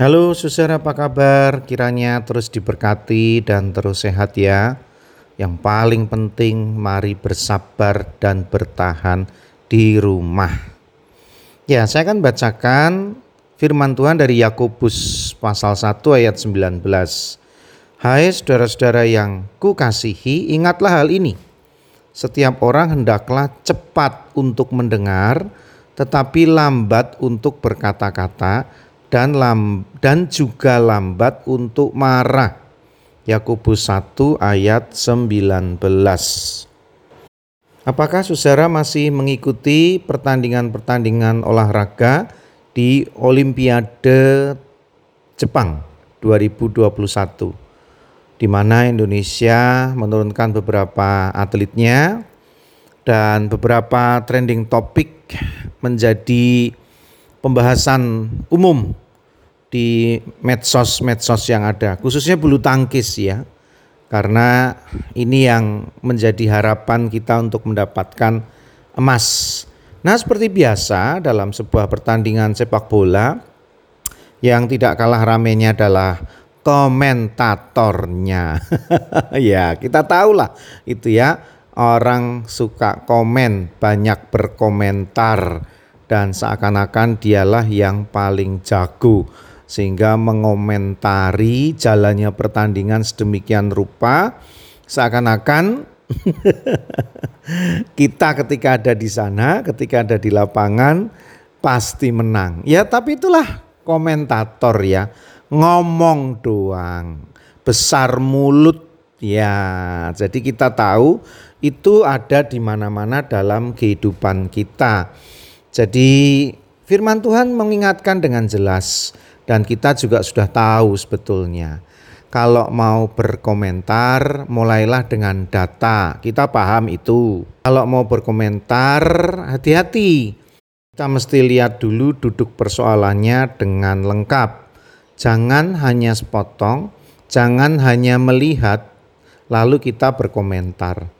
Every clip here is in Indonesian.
Halo saudara apa kabar? Kiranya terus diberkati dan terus sehat ya. Yang paling penting mari bersabar dan bertahan di rumah. Ya, saya akan bacakan firman Tuhan dari Yakobus pasal 1 ayat 19. Hai saudara-saudara yang kukasihi, ingatlah hal ini. Setiap orang hendaklah cepat untuk mendengar, tetapi lambat untuk berkata-kata dan lam, dan juga lambat untuk marah. Yakobus 1 ayat 19. Apakah saudara masih mengikuti pertandingan-pertandingan olahraga di Olimpiade Jepang 2021 di mana Indonesia menurunkan beberapa atletnya dan beberapa trending topik menjadi pembahasan umum di medsos-medsos yang ada khususnya bulu tangkis ya karena ini yang menjadi harapan kita untuk mendapatkan emas. Nah, seperti biasa dalam sebuah pertandingan sepak bola yang tidak kalah ramenya adalah komentatornya. ya, kita tahulah itu ya, orang suka komen, banyak berkomentar dan seakan-akan dialah yang paling jago sehingga mengomentari jalannya pertandingan sedemikian rupa seakan-akan kita ketika ada di sana, ketika ada di lapangan pasti menang. Ya, tapi itulah komentator ya, ngomong doang, besar mulut ya. Jadi kita tahu itu ada di mana-mana dalam kehidupan kita. Jadi firman Tuhan mengingatkan dengan jelas dan kita juga sudah tahu sebetulnya. Kalau mau berkomentar, mulailah dengan data. Kita paham itu. Kalau mau berkomentar, hati-hati. Kita mesti lihat dulu duduk persoalannya dengan lengkap. Jangan hanya sepotong, jangan hanya melihat, lalu kita berkomentar.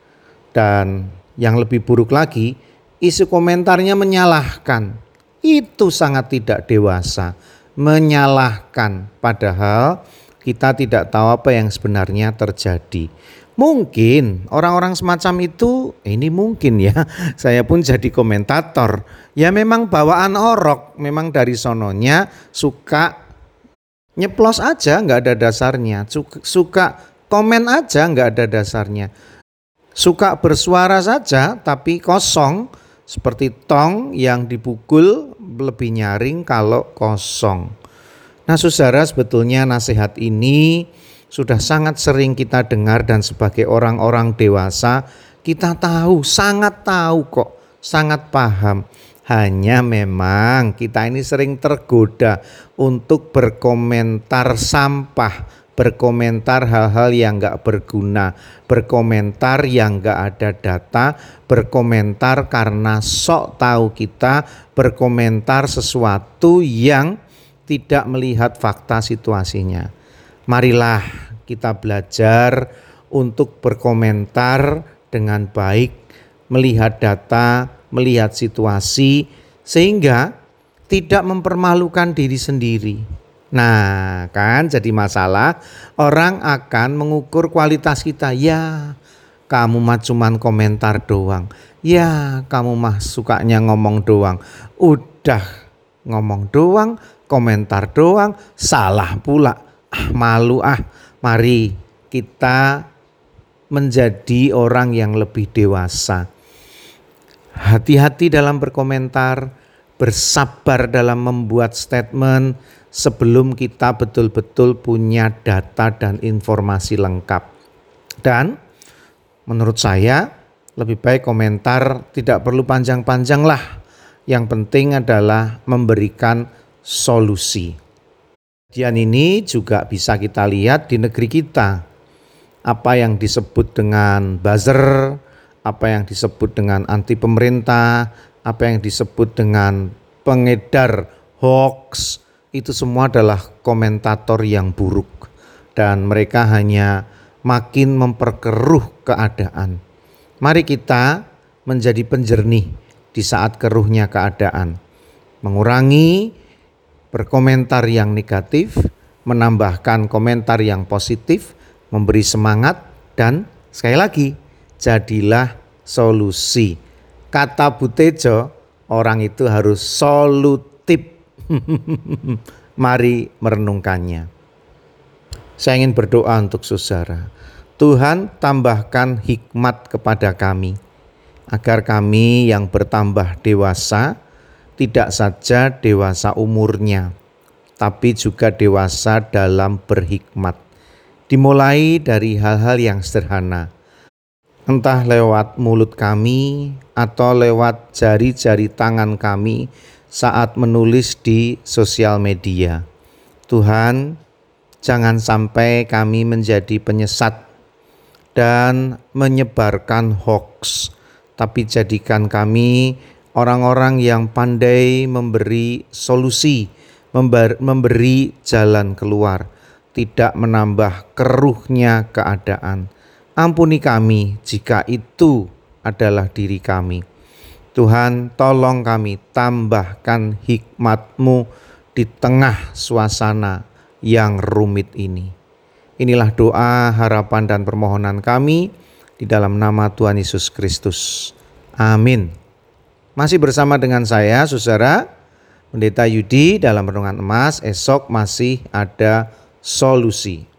Dan yang lebih buruk lagi, isi komentarnya menyalahkan. Itu sangat tidak dewasa menyalahkan padahal kita tidak tahu apa yang sebenarnya terjadi. Mungkin orang-orang semacam itu ini mungkin ya. Saya pun jadi komentator. Ya memang bawaan orok, memang dari sononya suka nyeplos aja nggak ada dasarnya. Suka komen aja nggak ada dasarnya. Suka bersuara saja tapi kosong seperti tong yang dipukul lebih nyaring kalau kosong. Nah, saudara, sebetulnya nasihat ini sudah sangat sering kita dengar dan sebagai orang-orang dewasa kita tahu, sangat tahu kok, sangat paham. Hanya memang kita ini sering tergoda untuk berkomentar sampah, berkomentar hal-hal yang nggak berguna, berkomentar yang nggak ada data, berkomentar karena sok tahu kita, berkomentar sesuatu yang tidak melihat fakta situasinya. Marilah kita belajar untuk berkomentar dengan baik, melihat data, melihat situasi, sehingga tidak mempermalukan diri sendiri Nah, kan jadi masalah orang akan mengukur kualitas kita. Ya, kamu mah cuman komentar doang. Ya, kamu mah sukanya ngomong doang. Udah ngomong doang, komentar doang, salah pula. Ah, malu ah. Mari kita menjadi orang yang lebih dewasa. Hati-hati dalam berkomentar, bersabar dalam membuat statement, sebelum kita betul-betul punya data dan informasi lengkap. Dan menurut saya lebih baik komentar tidak perlu panjang-panjang lah. Yang penting adalah memberikan solusi. Kejadian ini juga bisa kita lihat di negeri kita. Apa yang disebut dengan buzzer, apa yang disebut dengan anti pemerintah, apa yang disebut dengan pengedar hoax, itu semua adalah komentator yang buruk dan mereka hanya makin memperkeruh keadaan. Mari kita menjadi penjernih di saat keruhnya keadaan. Mengurangi berkomentar yang negatif, menambahkan komentar yang positif, memberi semangat, dan sekali lagi, jadilah solusi. Kata Butejo, orang itu harus solutif. Mari merenungkannya. Saya ingin berdoa untuk saudara. Tuhan tambahkan hikmat kepada kami, agar kami yang bertambah dewasa, tidak saja dewasa umurnya, tapi juga dewasa dalam berhikmat. Dimulai dari hal-hal yang sederhana, entah lewat mulut kami atau lewat jari-jari tangan kami saat menulis di sosial media. Tuhan, jangan sampai kami menjadi penyesat dan menyebarkan hoax, tapi jadikan kami orang-orang yang pandai memberi solusi, memberi jalan keluar, tidak menambah keruhnya keadaan. Ampuni kami jika itu adalah diri kami. Tuhan tolong kami tambahkan hikmatmu di tengah suasana yang rumit ini. Inilah doa, harapan, dan permohonan kami di dalam nama Tuhan Yesus Kristus. Amin. Masih bersama dengan saya, saudara, Pendeta Yudi dalam Renungan Emas. Esok masih ada solusi.